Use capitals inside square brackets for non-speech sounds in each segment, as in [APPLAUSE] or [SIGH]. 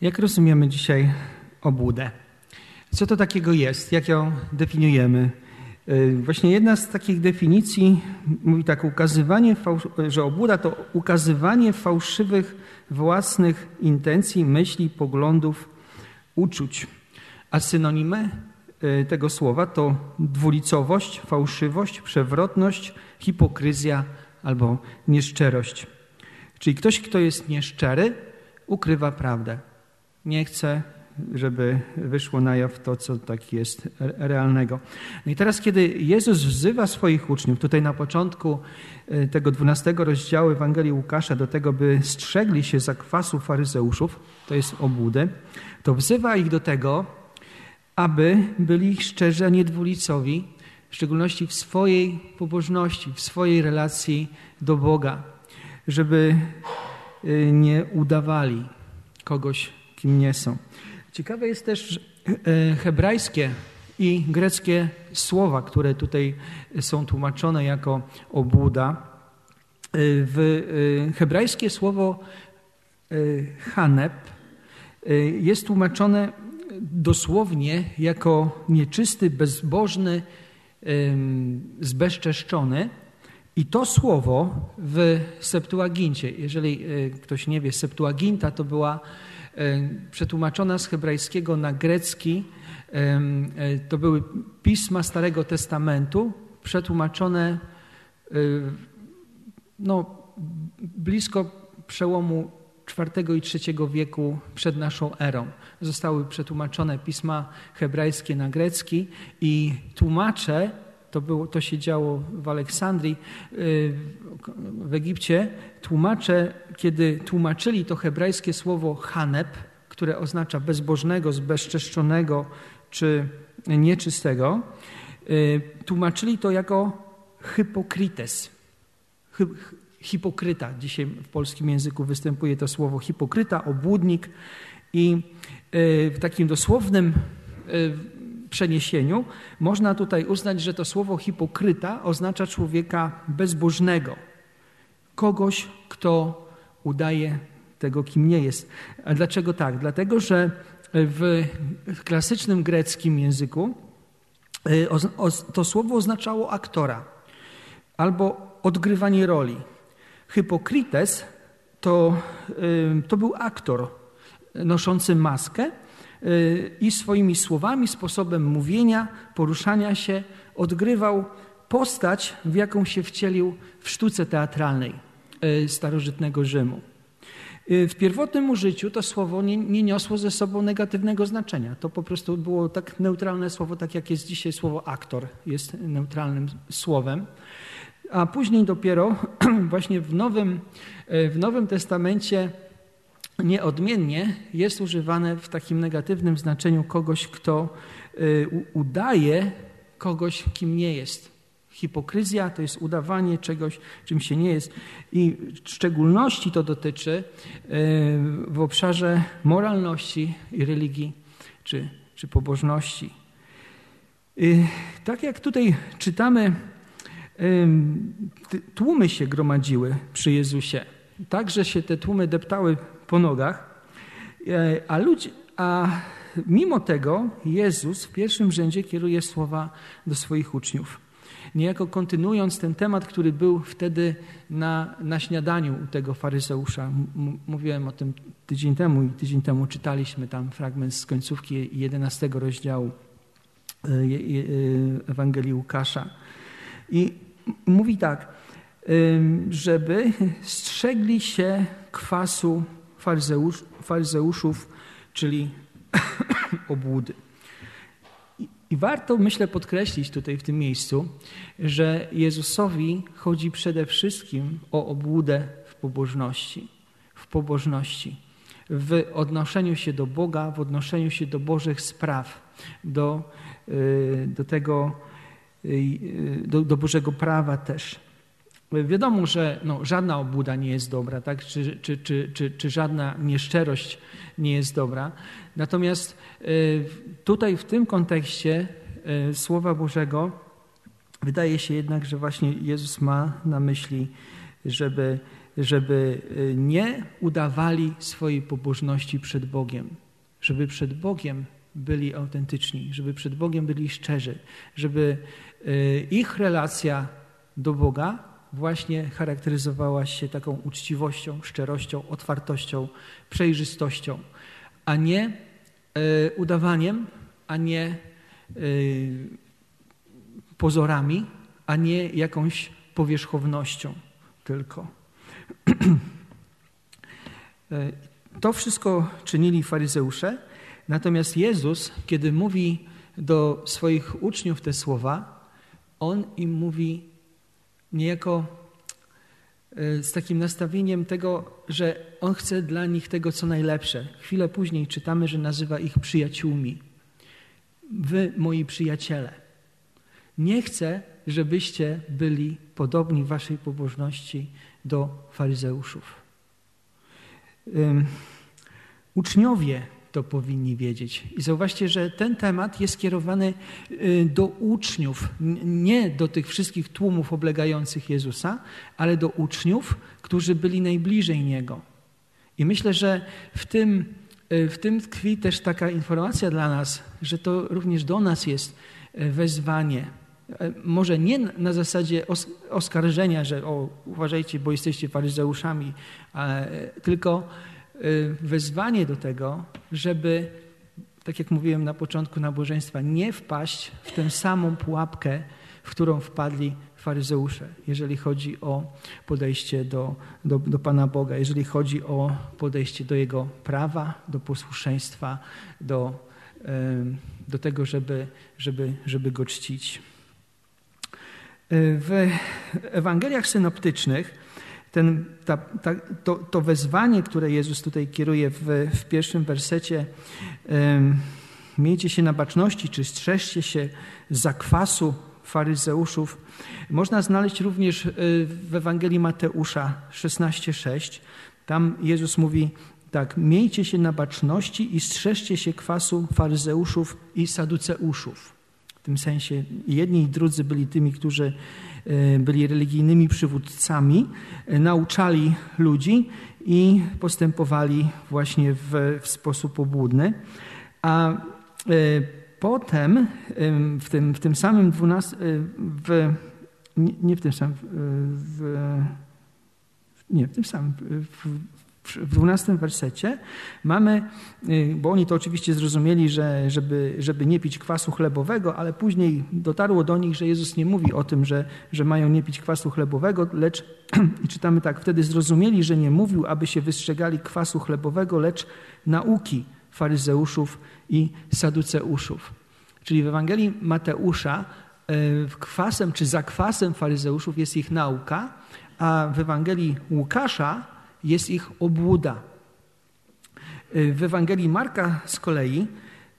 Jak rozumiemy dzisiaj obłudę? Co to takiego jest? Jak ją definiujemy? Y, właśnie jedna z takich definicji mówi tak, ukazywanie, że obłuda to ukazywanie fałszywych własnych intencji, myśli, poglądów, uczuć. A synonimy y, tego słowa to dwulicowość, fałszywość, przewrotność, hipokryzja albo nieszczerość. Czyli ktoś, kto jest nieszczery, ukrywa prawdę. Nie chce żeby wyszło na jaw to, co tak jest realnego. No i teraz, kiedy Jezus wzywa swoich uczniów, tutaj na początku e, tego 12 rozdziału Ewangelii Łukasza, do tego, by strzegli się zakwasu faryzeuszów, to jest obłudy, to wzywa ich do tego, aby byli szczerzy, a nie dwulicowi, w szczególności w swojej pobożności, w swojej relacji do Boga, żeby e, nie udawali kogoś, kim nie są. Ciekawe jest też e, hebrajskie i greckie słowa, które tutaj są tłumaczone jako obłuda. E, w e, hebrajskie słowo hanep jest tłumaczone dosłownie jako nieczysty, bezbożny, zbezczeszczony. I to słowo w Septuagincie, jeżeli ktoś nie wie, Septuaginta to była przetłumaczona z hebrajskiego na grecki. E, to były pisma Starego Testamentu, przetłumaczone e, no, blisko przełomu IV i III wieku przed naszą erą. Zostały przetłumaczone pisma hebrajskie na grecki i tłumacze to, było, to się działo w Aleksandrii, y, w Egipcie. Tłumacze, kiedy tłumaczyli to hebrajskie słowo haneb, które oznacza bezbożnego, zbezczeszczonego czy nieczystego, y, tłumaczyli to jako hypokrites. Hipokryta. Dzisiaj w polskim języku występuje to słowo hipokryta, obłudnik i y, w takim dosłownym przeniesieniu można tutaj uznać, że to słowo hipokryta oznacza człowieka bezbożnego, kogoś, kto udaje tego, kim nie jest. A dlaczego tak? Dlatego, że w klasycznym greckim języku e, to słowo oznaczało aktora albo odgrywanie roli. Hipokrites to, e, to był aktor noszący maskę, i swoimi słowami, sposobem mówienia, poruszania się odgrywał postać, w jaką się wcielił w sztuce teatralnej e, starożytnego Rzymu. E, w pierwotnym użyciu to słowo nie, nie, niosło ze sobą negatywnego znaczenia. To po prostu było tak neutralne słowo, tak jak jest dzisiaj słowo aktor, jest neutralnym słowem. A później dopiero [CLEARS THROAT] właśnie w Nowym, e, w Nowym Testamencie nieodmiennie jest używane w takim negatywnym znaczeniu kogoś, kto y, udaje kogoś, kim nie jest. Hipokryzja to jest udawanie czegoś, czym się nie jest. I w szczególności to dotyczy y, w obszarze moralności i religii czy, czy pobożności. Y, tak jak tutaj czytamy, tłumy się gromadziły przy Jezusie. Także się te tłumy deptały po nogach. E, a, ludzie, a mimo tego Jezus w pierwszym rzędzie kieruje słowa do swoich uczniów. Niejako kontynuując ten temat, który był wtedy na, na śniadaniu u tego faryzeusza. Mówiłem o tym tydzień temu i tydzień temu czytaliśmy tam fragment z końcówki 11 rozdziału e, e, Ewangelii Łukasza. I mówi tak, żeby strzegli się kwasu faryzeusz, faryzeuszów, czyli [COUGHS] obłudy. I, warto, myślę, podkreślić tutaj w tym miejscu, że Jezusowi chodzi przede wszystkim o obłudę w pobożności. W pobożności. W odnoszeniu się do Boga, w odnoszeniu się do Bożych spraw, do, y, do tego, y, do, do Bożego prawa też. Wiadomo, że no, żadna obłuda nie jest dobra, tak? czy, czy, czy, czy, czy żadna nieszczerość nie jest dobra. Natomiast y, tutaj w tym kontekście y, Słowa Bożego wydaje się jednak, że właśnie Jezus ma na myśli, żeby żeby y, nie udawali swojej pobożności przed Bogiem, żeby przed Bogiem byli autentyczni, żeby przed Bogiem byli szczerzy, żeby ich relacja do Boga właśnie charakteryzowała się taką uczciwością, szczerością, otwartością, przejrzystością, a nie y, udawaniem, a nie pozorami, a nie jakąś powierzchownością tylko. E, to wszystko czynili faryzeusze, natomiast Jezus, kiedy mówi do swoich uczniów te słowa, on im mówi niejako e, z takim nastawieniem tego, że on chce dla nich tego, co najlepsze. Chwilę później czytamy, że nazywa ich przyjaciółmi. Wy, moi przyjaciele. Nie chcę, żebyście byli podobni w waszej pobożności do faryzeuszów. Um, uczniowie to powinni wiedzieć. I zauważcie, że ten temat jest skierowany y, do uczniów, nie do tych wszystkich tłumów oblegających Jezusa, ale do uczniów, którzy byli najbliżej Niego. I myślę, że w tym, y, w tym tkwi też taka informacja dla nas, że to również do nas jest y, wezwanie może nie na zasadzie oskarżenia, że o, uważajcie, bo jesteście faryzeuszami, tylko wezwanie do tego, żeby, tak jak mówiłem na początku nabożeństwa, nie wpaść w tę samą pułapkę, w którą wpadli faryzeusze, jeżeli chodzi o podejście do, do, do Pana Boga, jeżeli chodzi o podejście do Jego prawa, do posłuszeństwa, do, do tego, żeby, żeby, żeby Go czcić. W Ewangeliach synoptycznych ten, ta, ta, to, to, wezwanie, które Jezus tutaj kieruje w, w pierwszym wersecie, miejcie się na baczności, czy strzeżcie się zakwasu faryzeuszów, można znaleźć również e, w Ewangelii Mateusza 16,6. Tam Jezus mówi tak, miejcie się na baczności i strzeżcie się kwasu faryzeuszów i saduceuszów. W tym sensie jedni i drudzy byli tymi, którzy e, byli religijnymi przywódcami, e, nauczali ludzi i postępowali właśnie w, w sposób obłudny. A e, potem w tym, w tym samym 12, w, nie w tym samym, w, nie, w tym samym, w, w dwunastym wersecie mamy, y, bo oni to oczywiście zrozumieli, że żeby, żeby nie pić kwasu chlebowego, ale później dotarło do nich, że Jezus nie mówi o tym, że, że mają nie pić kwasu chlebowego, lecz, [CLEARS THROAT] i czytamy tak, wtedy zrozumieli, że nie mówił, aby się wystrzegali kwasu chlebowego, lecz nauki faryzeuszów i saduceuszów. Czyli w Ewangelii Mateusza y, kwasem czy zakwasem faryzeuszów jest ich nauka, a w Ewangelii Łukasza jest ich obłuda. W Ewangelii Marka z kolei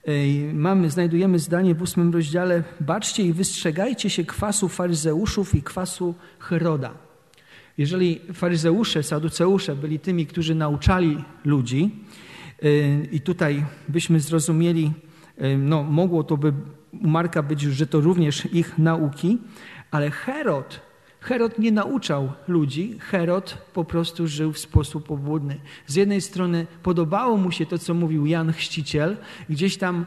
e, mamy, znajdujemy zdanie w ósmym rozdziale baczcie i wystrzegajcie się kwasu faryzeuszów i kwasu Heroda. Jeżeli faryzeusze, saduceusze byli tymi, którzy nauczali ludzi e, i tutaj byśmy zrozumieli, e, no mogło to by u Marka być, że to również ich nauki, ale Herod Herod nie nauczał ludzi, Herod po prostu żył w sposób obłudny. Z jednej strony podobało mu się to, co mówił Jan Chrzciciel, gdzieś tam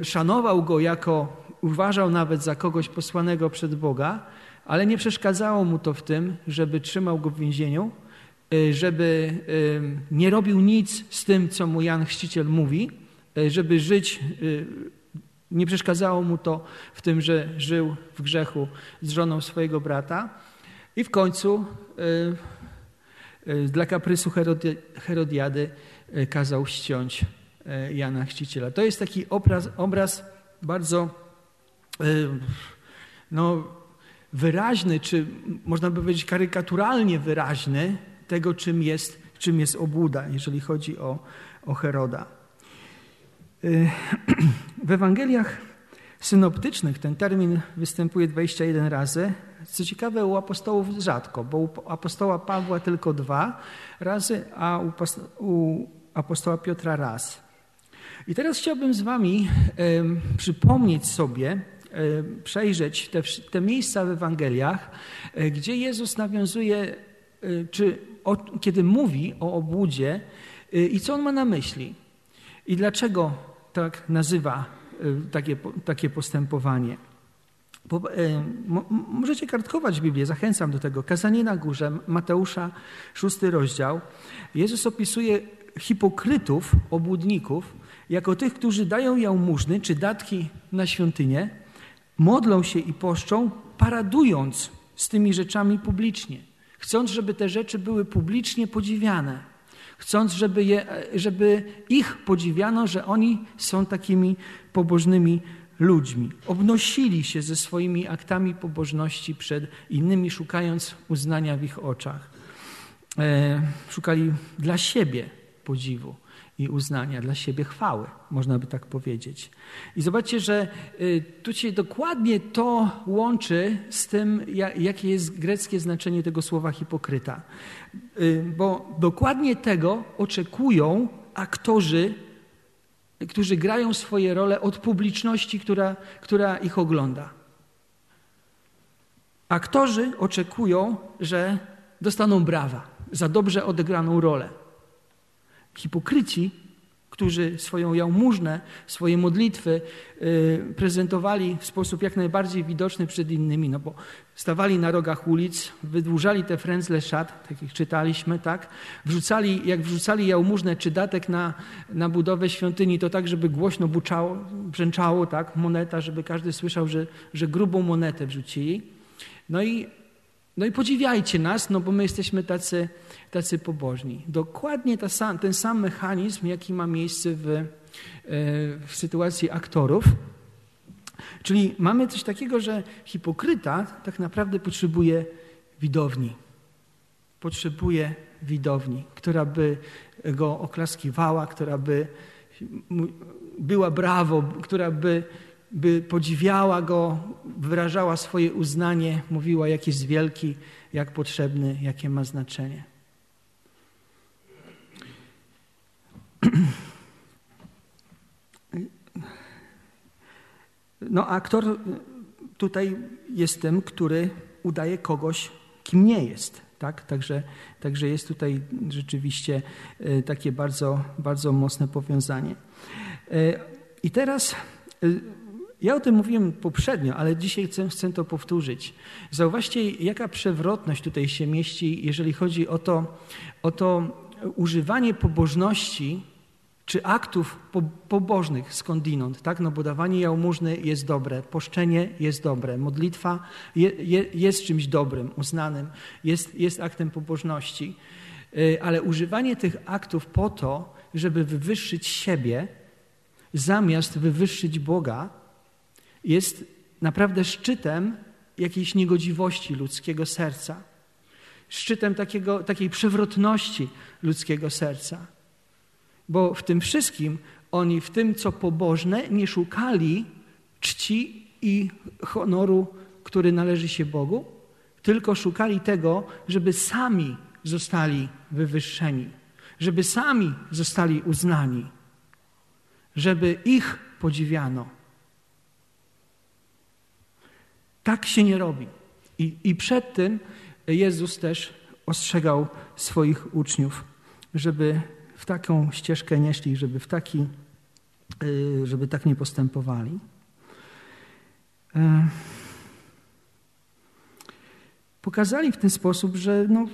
e, szanował go jako, uważał nawet za kogoś posłanego przed Boga, ale nie przeszkadzało mu to w tym, żeby trzymał go w więzieniu, e, żeby e, nie robił nic z tym, co mu Jan Chrzciciel mówi, żeby żyć nie przeszkadzało mu to w tym, że żył w grzechu z żoną swojego brata. I w końcu y, y, dla kaprysu Herodi Herodiady y, kazał ściąć Jana Chrzciciela. To jest taki obraz, obraz bardzo no, wyraźny, czy można by powiedzieć karykaturalnie wyraźny tego, czym jest, czym jest obłuda, jeżeli chodzi o, o Heroda. [CLEARS THROAT] W Ewangeliach synoptycznych ten termin występuje 21 razy. Co ciekawe, u apostołów rzadko, bo u apostoła Pawła tylko dwa razy, a u apostoła Piotra raz. I teraz chciałbym z Wami e, przypomnieć sobie, e, przejrzeć te, te miejsca w Ewangeliach, e, gdzie Jezus nawiązuje czy o, kiedy mówi o obłudzie i co on ma na myśli i dlaczego tak nazywa takie, takie postępowanie. Możecie kartkować Biblię, zachęcam do tego. Kazanie na górze, Mateusza, szósty rozdział. Jezus opisuje hipokrytów, obłudników, jako tych, którzy dają jałmużny czy datki na świątynię, modlą się i poszczą, paradując z tymi rzeczami publicznie, chcąc, żeby te rzeczy były publicznie podziwiane, chcąc, żeby, je, żeby ich podziwiano, że oni są takimi pobożnymi ludźmi. Obnosili się ze swoimi aktami pobożności przed innymi, szukając uznania w ich oczach. E, szukali dla siebie podziwu i uznania, dla siebie chwały, można by tak powiedzieć. I zobaczcie, że y, tu się dokładnie to łączy z tym, jakie jest greckie znaczenie tego słowa hipokryta. Y, bo dokładnie tego oczekują aktorzy, którzy grają swoje role od publiczności, która, która ich ogląda. Aktorzy oczekują, że dostaną brawa za dobrze odegraną rolę. Hipokryci, którzy swoją jałmużnę, swoje modlitwy y, prezentowali w sposób jak najbardziej widoczny przed innymi, no bo stawali na rogach ulic, wydłużali te frędzle szat, tak jak czytaliśmy, tak? Wrzucali, jak wrzucali jałmużnę czy datek na, na budowę świątyni, to tak, żeby głośno buczało, brzęczało, tak? Moneta, żeby każdy słyszał, że, że grubą monetę wrzucili. No i no i podziwiajcie nas, no bo my jesteśmy tacy, tacy pobożni. Dokładnie ta ten sam mechanizm, jaki ma miejsce w, e, w sytuacji aktorów. Czyli mamy coś takiego, że hipokryta tak naprawdę potrzebuje widowni. Potrzebuje widowni, która by go oklaskiwała, która by była brawo, która by by podziwiała Go, wyrażała swoje uznanie, mówiła, jak jest wielki, jak potrzebny, jakie ma znaczenie. No, aktor tutaj jest tym, który udaje kogoś, kim nie jest. Tak? Także, także jest tutaj rzeczywiście e, takie bardzo, bardzo mocne powiązanie. E, I teraz e, ja o tym mówiłem poprzednio, ale dzisiaj chcę, chcę to powtórzyć. Zauważcie, jaka przewrotność tutaj się mieści, jeżeli chodzi o to, o to używanie pobożności czy aktów po, pobożnych skądinąd, tak? No bo dawanie jałmużny jest dobre, poszczenie jest dobre, modlitwa je, je, jest czymś dobrym, uznanym, jest, jest aktem pobożności. Y, ale używanie tych aktów po to, żeby wywyższyć siebie, zamiast wywyższyć Boga, jest naprawdę szczytem jakiejś niegodziwości ludzkiego serca, szczytem takiego, takiej przewrotności ludzkiego serca. Bo w tym wszystkim oni, w tym co pobożne, nie szukali czci i honoru, który należy się Bogu, tylko szukali tego, żeby sami zostali wywyższeni, żeby sami zostali uznani, żeby ich podziwiano. Tak się nie robi. I, I przed tym Jezus też ostrzegał swoich uczniów, żeby w taką ścieżkę nie szli, żeby w taki, y, żeby tak nie postępowali. E, pokazali w ten sposób, że no,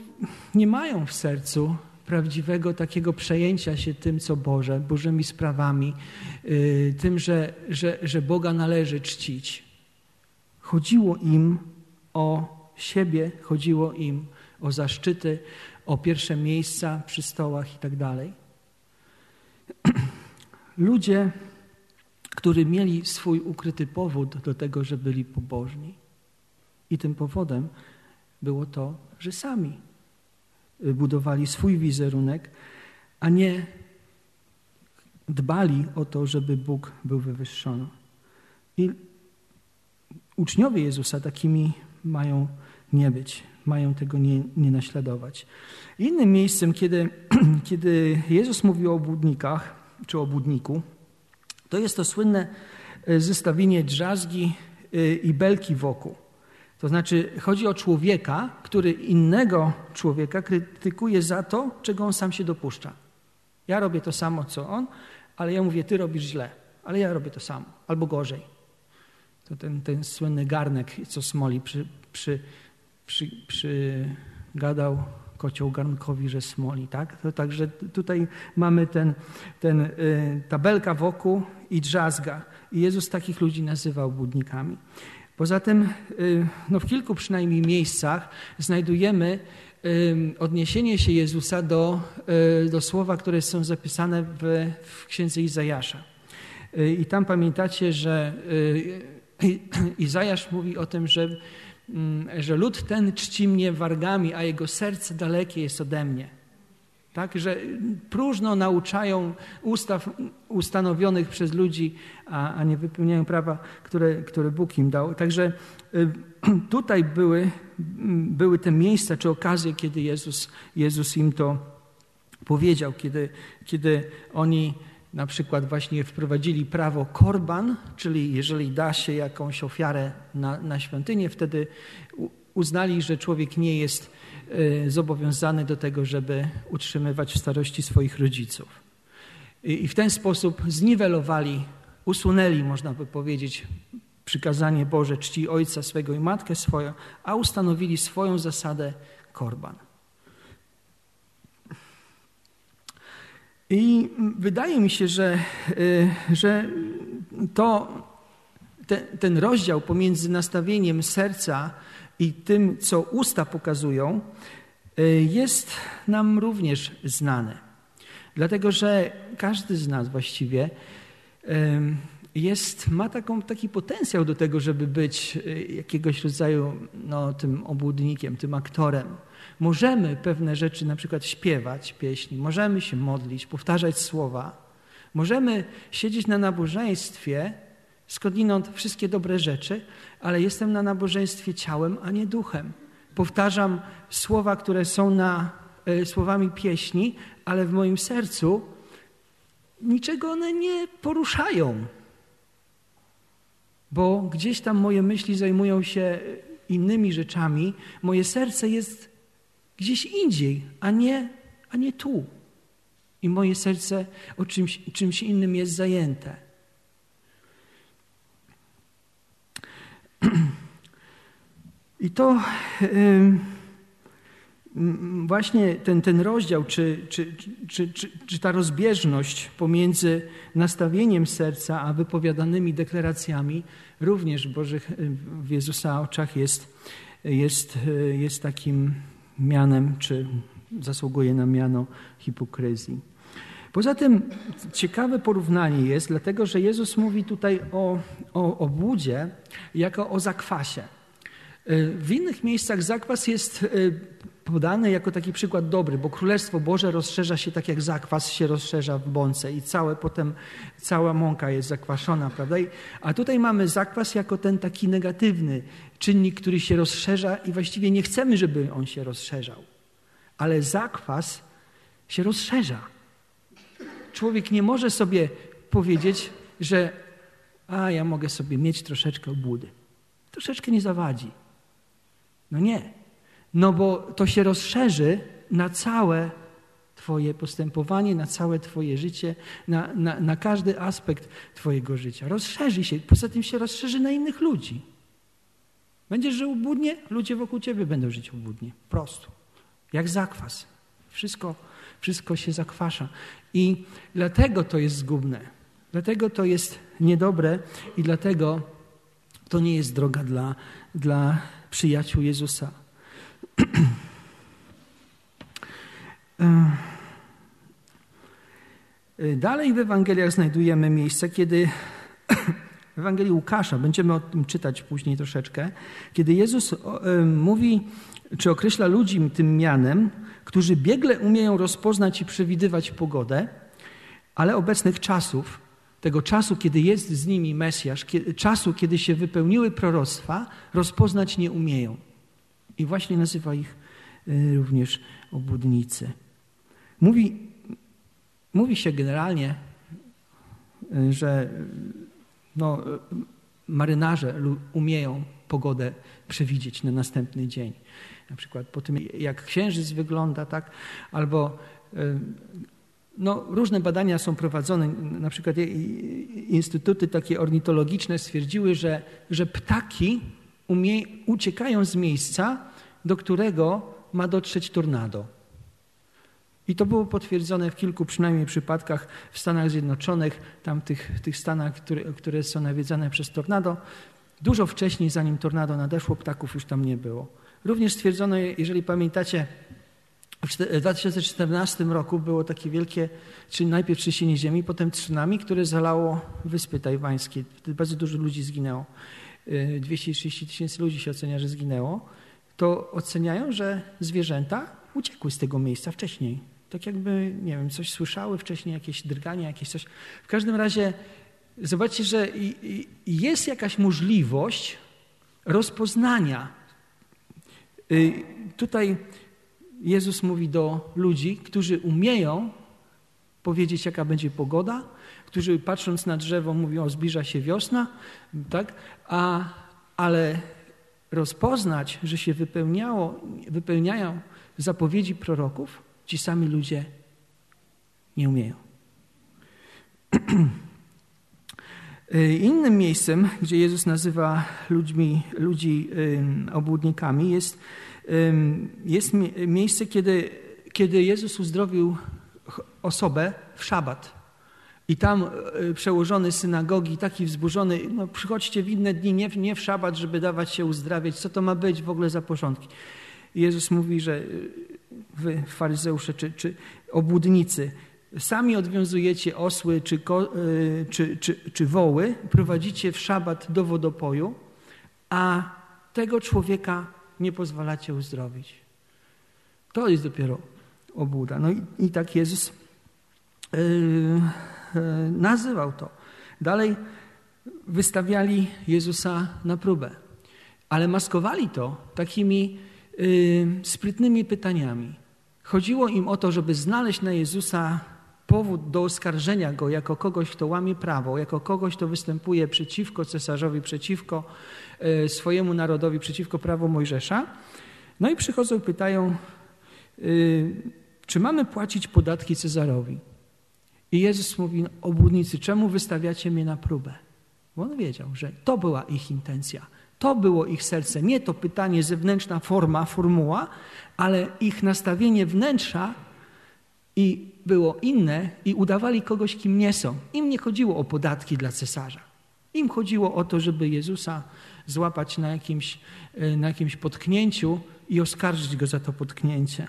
nie mają w sercu prawdziwego takiego przejęcia się tym, co Boże, Bożymi sprawami, y, tym, że, że, że Boga należy czcić. Chodziło im o siebie, chodziło im o zaszczyty, o pierwsze miejsca przy stołach i tak dalej. [CLEARS THROAT] Ludzie, którzy mieli swój ukryty powód do tego, że byli pobożni. I tym powodem było to, że sami budowali swój wizerunek, a nie dbali o to, żeby Bóg był wywyższony. I uczniowie Jezusa takimi mają nie być, mają tego nie, nie naśladować. Innym miejscem, kiedy, [CLEARS THROAT] kiedy Jezus mówił o obłudnikach, czy o obłudniku, to jest to słynne e, zestawienie drzazgi e, i belki wokół. To znaczy, chodzi o człowieka, który innego człowieka krytykuje za to, czego on sam się dopuszcza. Ja robię to samo, co on, ale ja mówię, ty robisz źle, ale ja robię to samo, albo gorzej. To ten, ten słynny garnek, co smoli przy, przy, przy, przygadał kocioł garnkowi, że smoli. Tak? To także tutaj mamy ten, ten y, tabelka wokół i drzazga. I Jezus takich ludzi nazywał budnikami. Poza tym y, no w kilku przynajmniej miejscach znajdujemy y, odniesienie się Jezusa do, y, do słowa, które są zapisane w, w księdze Izajasza. I tam pamiętacie, że [CLEARS THROAT] Izajasz mówi o tym, że, mm, że lud ten czci mnie wargami, a jego serce dalekie jest ode mnie. Tak, że próżno nauczają ustaw ustanowionych przez ludzi, a, a nie wypełniają prawa, które, które Bóg im dał. Także y, [CLEARS THROAT] tutaj były, były te miejsca czy okazje, kiedy Jezus, Jezus im to powiedział, kiedy, kiedy oni na przykład właśnie wprowadzili prawo korban, czyli jeżeli da się jakąś ofiarę na, na świątynię, wtedy uznali, że człowiek nie jest y, zobowiązany do tego, żeby utrzymywać w starości swoich rodziców. I w ten sposób zniwelowali, usunęli, można by powiedzieć, przykazanie Boże czci ojca swego i matkę swoją, a ustanowili swoją zasadę korban. I wydaje mi się, że, y, że to, ten, ten rozdział pomiędzy nastawieniem serca i tym, co usta pokazują, y, jest nam również znany. Dlatego, że każdy z nas właściwie jest, ma taką, taki potencjał do tego, żeby być y, jakiegoś rodzaju no, tym obłudnikiem, tym aktorem. Możemy pewne rzeczy na przykład śpiewać pieśni, możemy się modlić, powtarzać słowa, możemy siedzieć na nabożeństwie, skądinąd wszystkie dobre rzeczy, ale jestem na nabożeństwie ciałem, a nie duchem. Powtarzam słowa, które są na, y, słowami pieśni, ale w moim sercu niczego one nie poruszają. Bo gdzieś tam moje myśli zajmują się innymi rzeczami, moje serce jest gdzieś indziej, a nie, a nie tu. I moje serce o czymś, czymś innym jest zajęte. [CLEARS THROAT] I to. Właśnie ten, ten rozdział, czy, czy, czy, czy, ta rozbieżność pomiędzy nastawieniem serca a wypowiadanymi deklaracjami również w, Bożych, w Jezusa oczach jest, jest, jest takim mianem, czy zasługuje na miano hipokryzji. Poza tym ciekawe porównanie jest, dlatego że Jezus mówi tutaj o, o obłudzie jako o zakwasie. W innych miejscach zakwas jest podany jako taki przykład dobry, bo Królestwo Boże rozszerza się tak jak zakwas się rozszerza w bące i całe potem cała mąka jest zakwaszona, prawda? A tutaj mamy zakwas jako ten taki negatywny czynnik, który się rozszerza i właściwie nie chcemy, żeby on się rozszerzał. Ale zakwas się rozszerza. Człowiek nie może sobie powiedzieć, że a ja mogę sobie mieć troszeczkę obłudy. Troszeczkę nie zawadzi. No nie. No bo to się rozszerzy na całe Twoje postępowanie, na całe Twoje życie, na, na, na każdy aspekt Twojego życia. Rozszerzy się, poza tym się rozszerzy na innych ludzi. Będziesz żył obłudnie, ludzie wokół Ciebie będą żyć obłudnie. Prosto. Jak zakwas. Wszystko, wszystko się zakwasza. I dlatego to jest zgubne. Dlatego to jest niedobre i dlatego to nie jest droga dla, dla przyjaciół Jezusa. [CLEARS THROAT] E, dalej w Ewangeliach znajdujemy miejsce, kiedy [CLEARS THROAT] Ewangelii Łukasza, będziemy o tym czytać później troszeczkę, kiedy Jezus e, mówi, czy określa ludzi tym mianem, którzy biegle umieją rozpoznać i przewidywać pogodę, ale obecnych czasów, tego czasu, kiedy jest z nimi Mesjasz, czasu, kiedy się wypełniły proroctwa, rozpoznać nie umieją. I właśnie nazywa ich y, również obłudnicy. Mówi, mówi się generalnie, y, że no, marynarze umieją pogodę przewidzieć na następny dzień. Na przykład po tym, jak księżyc wygląda, tak? Albo no, różne badania są prowadzone, na przykład instytuty takie ornitologiczne stwierdziły, że, że ptaki umie, uciekają z miejsca, do którego ma dotrzeć tornado. I to było potwierdzone w kilku przynajmniej przypadkach w Stanach Zjednoczonych, tam tych, tych Stanach, które, które są nawiedzane przez tornado. Dużo wcześniej, zanim tornado nadeszło, ptaków już tam nie było. Również stwierdzono, jeżeli pamiętacie, w 2014 roku było takie wielkie, czyli najpierw trzęsienie ziemi, potem tsunami, które zalało wyspy tajwańskie. Wtedy bardzo dużo ludzi zginęło. 230 y, tysięcy ludzi się ocenia, że zginęło. To oceniają, że zwierzęta uciekły z tego miejsca wcześniej. Tak jakby, nie wiem, coś słyszały wcześniej, jakieś drgania, jakieś coś. W każdym razie zobaczcie, że jest jakaś możliwość rozpoznania. Y, tutaj Jezus mówi do ludzi, którzy umieją powiedzieć, jaka będzie pogoda, którzy patrząc na drzewo mówią, zbliża się wiosna, tak? A, ale rozpoznać, że się wypełniało, wypełniają zapowiedzi proroków, ci sami ludzie nie umieją. [CLEARS THROAT] Innym miejscem, gdzie Jezus nazywa ludźmi, ludzi obłudnikami, jest jest miejsce, kiedy, kiedy Jezus uzdrowił osobę w szabat. I tam e, przełożony synagogi, taki wzburzony, no przychodźcie w inne dni, nie, nie w szabat, żeby dawać się uzdrawiać. Co to ma być w ogóle za porządki? Jezus mówi, że e, wy, faryzeusze czy, czy obłudnicy, sami odwiązujecie osły czy, e, czy, czy, czy woły, prowadzicie w szabat do wodopoju, a tego człowieka nie pozwalacie uzdrowić. To jest dopiero obłuda. No i, i tak Jezus yy, nazywał to. Dalej wystawiali Jezusa na próbę, ale maskowali to takimi sprytnymi pytaniami. Chodziło im o to, żeby znaleźć na Jezusa powód do oskarżenia go jako kogoś, kto łamie prawo, jako kogoś, kto występuje przeciwko cesarzowi, przeciwko e, swojemu narodowi, przeciwko prawu Mojżesza. No i przychodzą pytają, y, czy mamy płacić podatki Cezarowi? I Jezus mówi, obłudnicy, czemu wystawiacie mnie na próbę? Bo on wiedział, że to była ich intencja. To było ich serce. Nie to pytanie, zewnętrzna forma, formuła, ale ich nastawienie wnętrza i było inne i udawali kogoś, kim nie są. Im nie chodziło o podatki dla cesarza. Im chodziło o to, żeby Jezusa złapać na jakimś, e, na jakimś potknięciu i oskarżyć go za to potknięcie.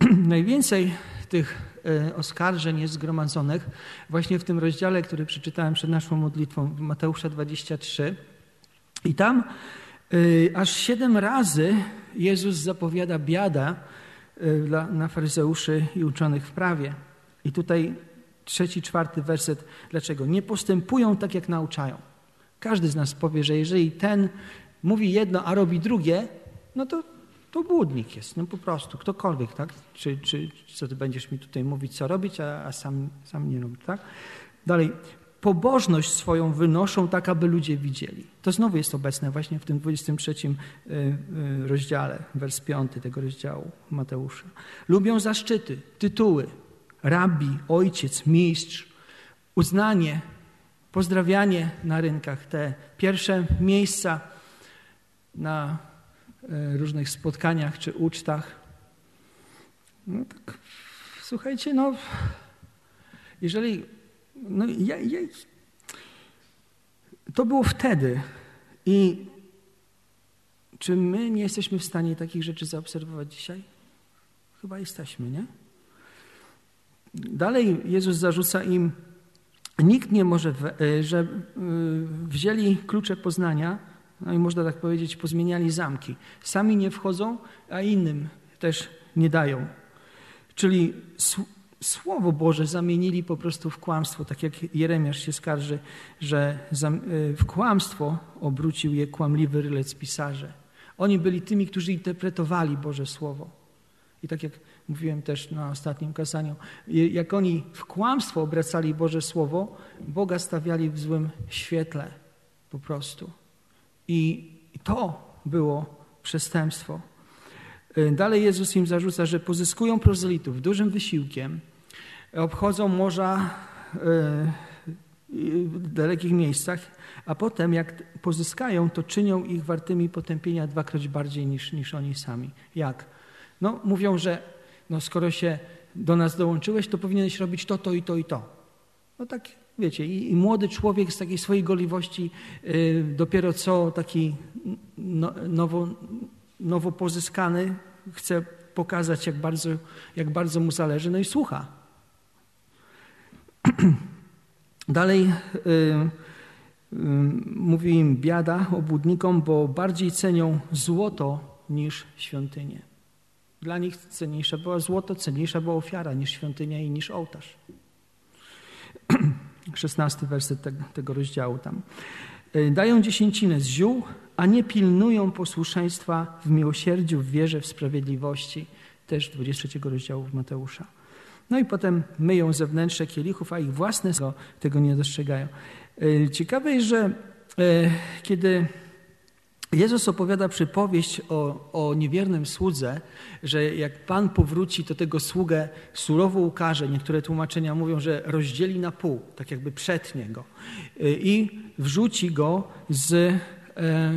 [CLEARS THROAT] Najwięcej tych e, oskarżeń jest zgromadzonych właśnie w tym rozdziale, który przeczytałem przed naszą modlitwą, Mateusza 23. I tam e, aż siedem razy Jezus zapowiada biada Y, dla, na faryzeuszy i uczonych w prawie. I tutaj trzeci, czwarty werset. Dlaczego? Nie postępują tak, jak nauczają. Każdy z nas powie, że jeżeli ten mówi jedno, a robi drugie, no to, to błudnik jest, no po prostu, ktokolwiek, tak? Czy, czy, czy co ty będziesz mi tutaj mówić, co robić, a, a sam, sam nie robić, tak? Dalej, pobożność swoją wynoszą tak, aby ludzie widzieli. To znowu jest obecne właśnie w tym 23 y, y, rozdziale, wers 5 tego rozdziału Mateusza. Lubią zaszczyty, tytuły, rabbi, ojciec, mistrz, uznanie, pozdrawianie na rynkach, te pierwsze miejsca na y, różnych spotkaniach czy ucztach. No tak, słuchajcie, no, jeżeli no, ja, ja, to było wtedy. I czy my nie jesteśmy w stanie takich rzeczy zaobserwować dzisiaj? Chyba jesteśmy, nie? Dalej Jezus zarzuca im, nikt nie może, e, że e, wzięli klucze poznania, no i można tak powiedzieć, pozmieniali zamki. Sami nie wchodzą, a innym też nie dają. Czyli Słowo Boże zamienili po prostu w kłamstwo, tak jak Jeremiasz się skarży, że y, w kłamstwo obrócił je kłamliwy rylec pisarze. Oni byli tymi, którzy interpretowali Boże Słowo. I tak jak mówiłem też na ostatnim kazaniu, jak oni w kłamstwo obracali Boże Słowo, Boga stawiali w złym świetle. po prostu. I to było przestępstwo. Y, dalej Jezus im zarzuca, że pozyskują prozelitów dużym wysiłkiem, obchodzą morza y, w dalekich miejscach, a potem jak pozyskają, to czynią ich wartymi potępienia dwakroć bardziej niż, niż oni sami. Jak? No, mówią, że no, skoro się do nas dołączyłeś, to powinieneś robić to, to i to i to. No tak, wiecie, i, i młody człowiek z takiej swojej goliwości yy, dopiero co taki no, nowo, nowo pozyskany chce pokazać, jak bardzo, jak bardzo mu zależy, no i słucha. [CLEARS THROAT] Dalej y, y, mówi im biada obłudnikom, bo bardziej cenią złoto niż świątynię. Dla nich cenniejsza była złoto, cenniejsza była ofiara niż świątynia i niż ołtarz. [CLEARS THROAT] Szesnasty werset tego, tego rozdziału tam. Y, dają dziesięcinę z ziół, a nie pilnują posłuszeństwa w miłosierdziu, w wierze, w sprawiedliwości. Też 23 rozdziału Mateusza. No i potem myją zewnętrzne kielichów, a ich własne tego nie dostrzegają. E, ciekawe jest, że e, kiedy Jezus opowiada przypowieść o, o niewiernym słudze, że jak Pan powróci, to tego sługę surowo ukaże. Niektóre tłumaczenia mówią, że rozdzieli na pół, tak jakby przetnie go e, i wrzuci go z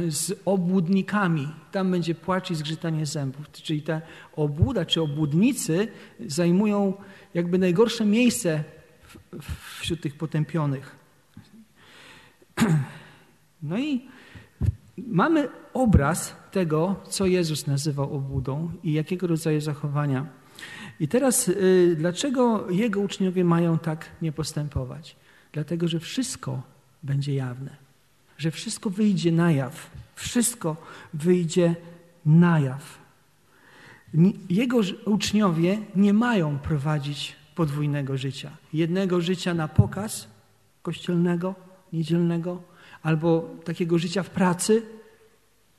z obłudnikami. Tam będzie płacz i zgrzytanie zębów. Czyli ta obłuda czy obłudnicy zajmują jakby najgorsze miejsce wśród tych potępionych. [CLEARS THROAT] No i mamy obraz tego, co Jezus nazywał obłudą i jakiego rodzaju zachowania. I teraz, y, dlaczego Jego uczniowie mają tak nie postępować? Dlatego, że wszystko będzie jawne, że wszystko wyjdzie na jaw. Wszystko wyjdzie na jaw. Jego uczniowie nie mają prowadzić podwójnego życia. Jednego życia na pokaz kościelnego, niedzielnego, albo takiego życia w pracy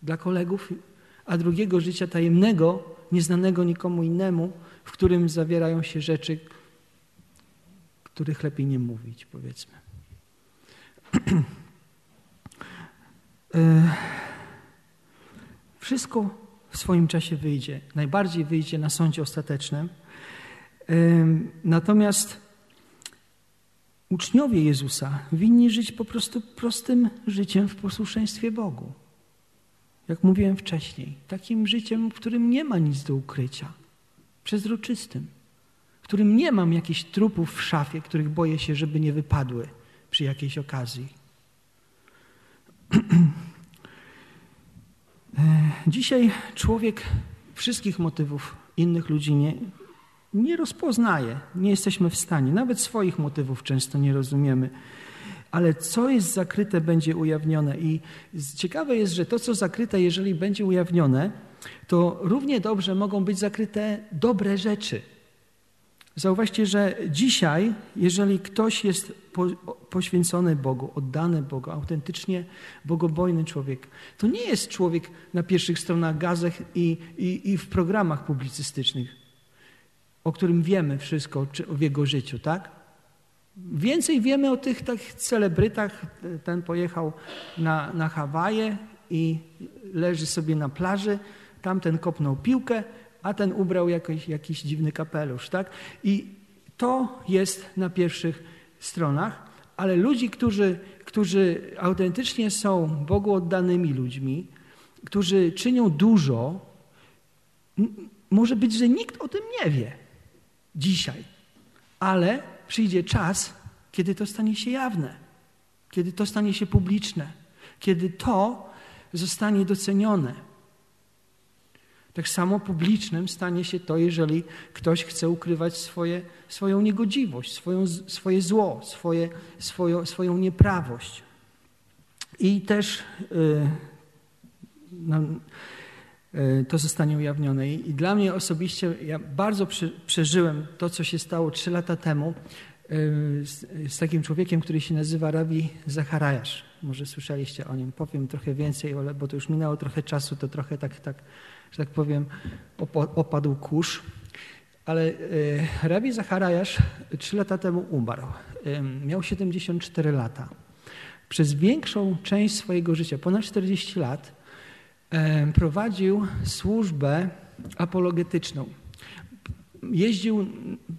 dla kolegów, a drugiego życia tajemnego, nieznanego nikomu innemu, w którym zawierają się rzeczy, których lepiej nie mówić, powiedzmy. [CLEARS THROAT] E, wszystko w swoim czasie wyjdzie. Najbardziej wyjdzie na sądzie ostatecznym. Natomiast uczniowie Jezusa winni żyć po prostu prostym życiem w posłuszeństwie Bogu. Jak mówiłem wcześniej, takim życiem, w którym nie ma nic do ukrycia, przezroczystym, w którym nie mam jakichś trupów w szafie, których boję się, żeby nie wypadły przy jakiejś okazji. Dzisiaj człowiek wszystkich motywów innych ludzi nie, nie rozpoznaje, nie jesteśmy w stanie, nawet swoich motywów często nie rozumiemy. Ale co jest zakryte, będzie ujawnione. I ciekawe jest, że to, co zakryte, jeżeli będzie ujawnione, to równie dobrze mogą być zakryte dobre rzeczy. Zauważcie, że dzisiaj, jeżeli ktoś jest poświęcony Bogu, oddany Bogu, autentycznie bogobojny człowiek, to nie jest człowiek na pierwszych stronach gazet i, i, i w programach publicystycznych, o którym wiemy wszystko w jego życiu, tak? Więcej wiemy o tych tak celebrytach. Ten pojechał na, na Hawaje i leży sobie na plaży, tamten kopnął piłkę, a ten ubrał jakiś, jakiś dziwny kapelusz, tak? I to jest na pierwszych stronach, ale ludzi, którzy, którzy autentycznie są Bogu oddanymi ludźmi, którzy czynią dużo, może być, że nikt o tym nie wie dzisiaj, ale przyjdzie czas, kiedy to stanie się jawne, kiedy to stanie się publiczne, kiedy to zostanie docenione. Tak samo publicznym stanie się to, jeżeli ktoś chce ukrywać swoje, swoją niegodziwość, swoją, swoje zło, swoje, swoją, swoją nieprawość. I też yy, no, yy, to zostanie ujawnione. I, I, dla mnie osobiście, ja bardzo prze, przeżyłem to, co się stało trzy lata temu yy, z, z, takim człowiekiem, który się nazywa Rabi Zacharajasz. Może słyszeliście o nim. Powiem trochę więcej, bo to już minęło trochę czasu, to trochę tak, tak że tak powiem, opadł kurz. Ale e, Rabi Zacharajasz trzy lata temu umarł. Miał 74 lata. przez większą część swojego życia, ponad 40 lat, prowadził służbę apologetyczną. Jeździł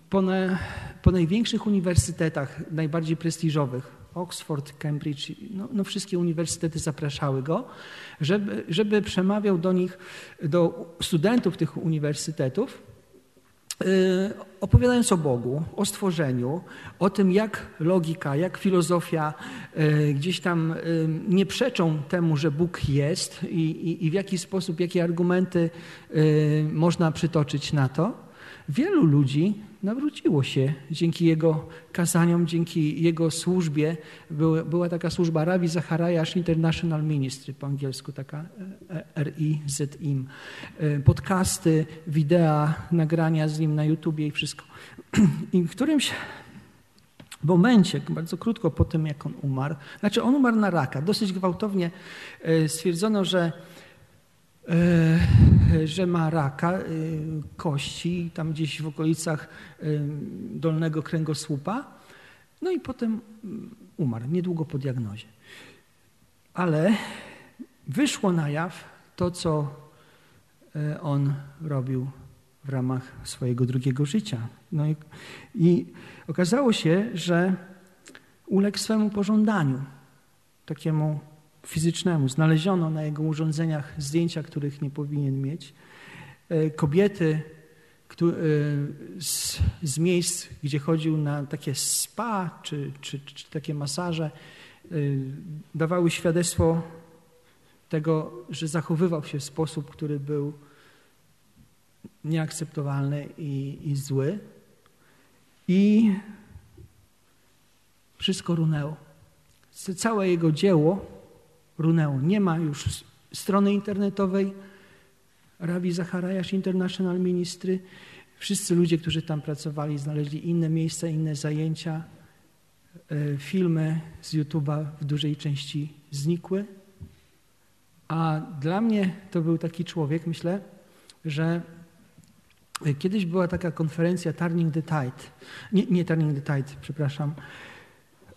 po, na, po największych uniwersytetach, najbardziej prestiżowych, Oxford, Cambridge, no, no, wszystkie uniwersytety zapraszały go, żeby, żeby przemawiał do nich, do studentów tych uniwersytetów, yy, opowiadając o Bogu, o stworzeniu, o tym, jak logika, jak filozofia yy, gdzieś tam yy, nie przeczą temu, że Bóg jest i, i, i w jaki sposób, jakie argumenty można przytoczyć na to. Wielu ludzi nawróciło się dzięki jego kazaniom, dzięki jego służbie. Była taka służba Ravi Zachariasz International Ministry, po angielsku taka e, RIZIM. E, podcasty, wideo, nagrania z nim na YouTubie i wszystko. [CLEARS THROAT] I w którymś momencie, bardzo krótko po tym, jak on umarł, znaczy on umarł na raka, dosyć gwałtownie e, stwierdzono, że że ma raka e, kości, tam gdzieś w okolicach e, dolnego kręgosłupa. No i potem mm, umarł, niedługo po diagnozie. Ale wyszło na jaw to, co on robił w ramach swojego drugiego życia. No i, i okazało się, że uległ swemu pożądaniu, takiemu fizycznemu. Znaleziono na jego urządzeniach zdjęcia, których nie powinien mieć. E, kobiety e, z, z miejsc, gdzie chodził na takie spa czy, czy, czy takie masaże, e, dawały świadectwo tego, że zachowywał się w sposób, który był nieakceptowalny i, i zły. I wszystko runęło. Całe jego dzieło runęło. Nie ma już strony internetowej Rabi Zachariasz International Ministry. Wszyscy ludzie, którzy tam pracowali, znaleźli inne miejsca, inne zajęcia. E, filmy z YouTube'a w dużej części znikły. A dla mnie to był taki człowiek, myślę, że kiedyś była taka konferencja Turning the Tide. Nie, nie Turning the Tide, przepraszam.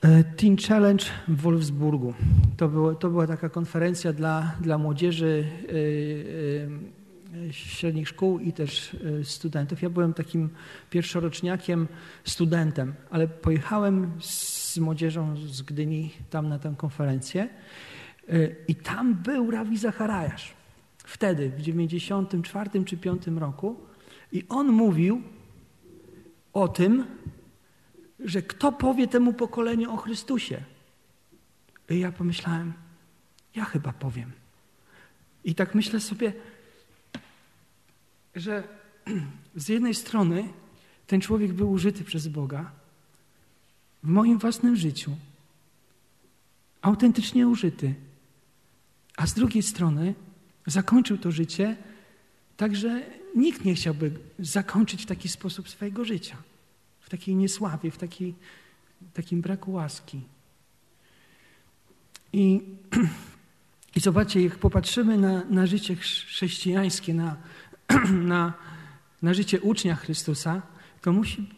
E, Teen Challenge w Wolfsburgu. To, było, to była taka konferencja dla, dla młodzieży e, e, średnich szkół i też studentów. Ja byłem takim pierwszoroczniakiem, studentem, ale pojechałem z młodzieżą z Gdyni tam na tę konferencję i tam był Rawi Zacharajasz. Wtedy, w 94 czy 5 roku i on mówił o tym, że kto powie temu pokoleniu o Chrystusie? I ja pomyślałem, ja chyba powiem. I tak myślę sobie, że [CLEARS THROAT] z jednej strony ten człowiek był użyty przez Boga w moim własnym życiu, autentycznie użyty, a z drugiej strony zakończył to życie tak, że nikt nie chciałby zakończyć w taki sposób swojego życia w takiej niesławie, w takiej, takim braku łaski. I, [CLEARS THROAT] i zobaczcie, jak popatrzymy na, na życie chrześcijańskie, na, [CLEARS THROAT] na, na życie ucznia Chrystusa, to musi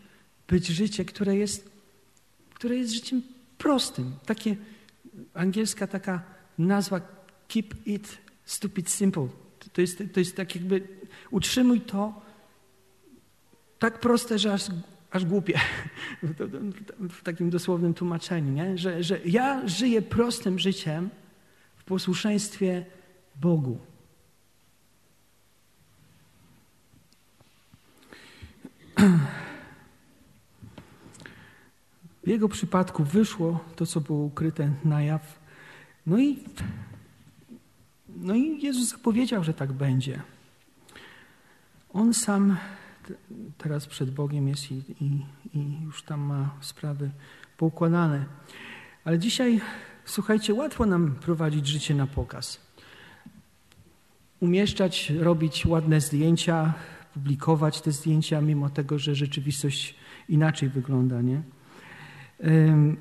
być życie, które jest, które jest życiem prostym. Takie angielska taka nazwa keep it stupid simple. To jest, to jest tak jakby utrzymuj to tak proste, że aż aż głupie [LAUGHS] w takim dosłownym tłumaczeniu, nie? Że, że ja żyję prostym życiem w posłuszeństwie Bogu. W jego przypadku wyszło to, co było ukryte na jaw. No i, no i Jezus zapowiedział, że tak będzie. On sam teraz przed Bogiem jest i, i, i już tam ma sprawy poukładane. Ale dzisiaj, słuchajcie, łatwo nam prowadzić życie na pokaz. Umieszczać, robić ładne zdjęcia, publikować te zdjęcia, mimo tego, że rzeczywistość inaczej wygląda, nie?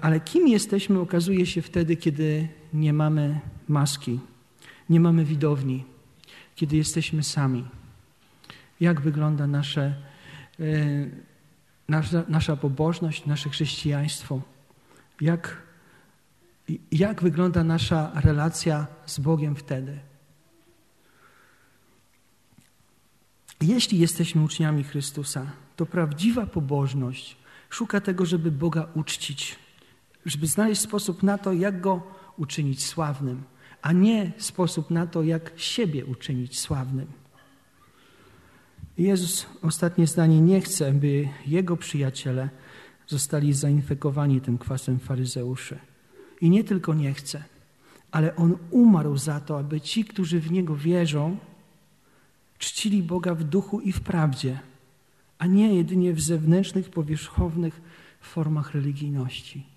Ale kim jesteśmy, okazuje się wtedy, kiedy nie mamy maski, nie mamy widowni, kiedy jesteśmy sami jak wygląda nasze, e, nasza, nasza pobożność, nasze chrześcijaństwo, jak, Jak wygląda nasza relacja z Bogiem wtedy? Jeśli jesteśmy uczniami Chrystusa, to prawdziwa pobożność szuka tego, żeby Boga uczcić, żeby znaleźć sposób na to, jak Go uczynić sławnym, a nie sposób na to, jak siebie uczynić sławnym. Jezus, ostatnie zdanie, nie chce, by Jego przyjaciele zostali zainfekowani tym kwasem faryzeuszy. I nie tylko nie chce, ale On umarł za to, aby ci, którzy w Niego wierzą, czcili Boga w duchu i w prawdzie, a nie jedynie w zewnętrznych, powierzchownych formach religijności.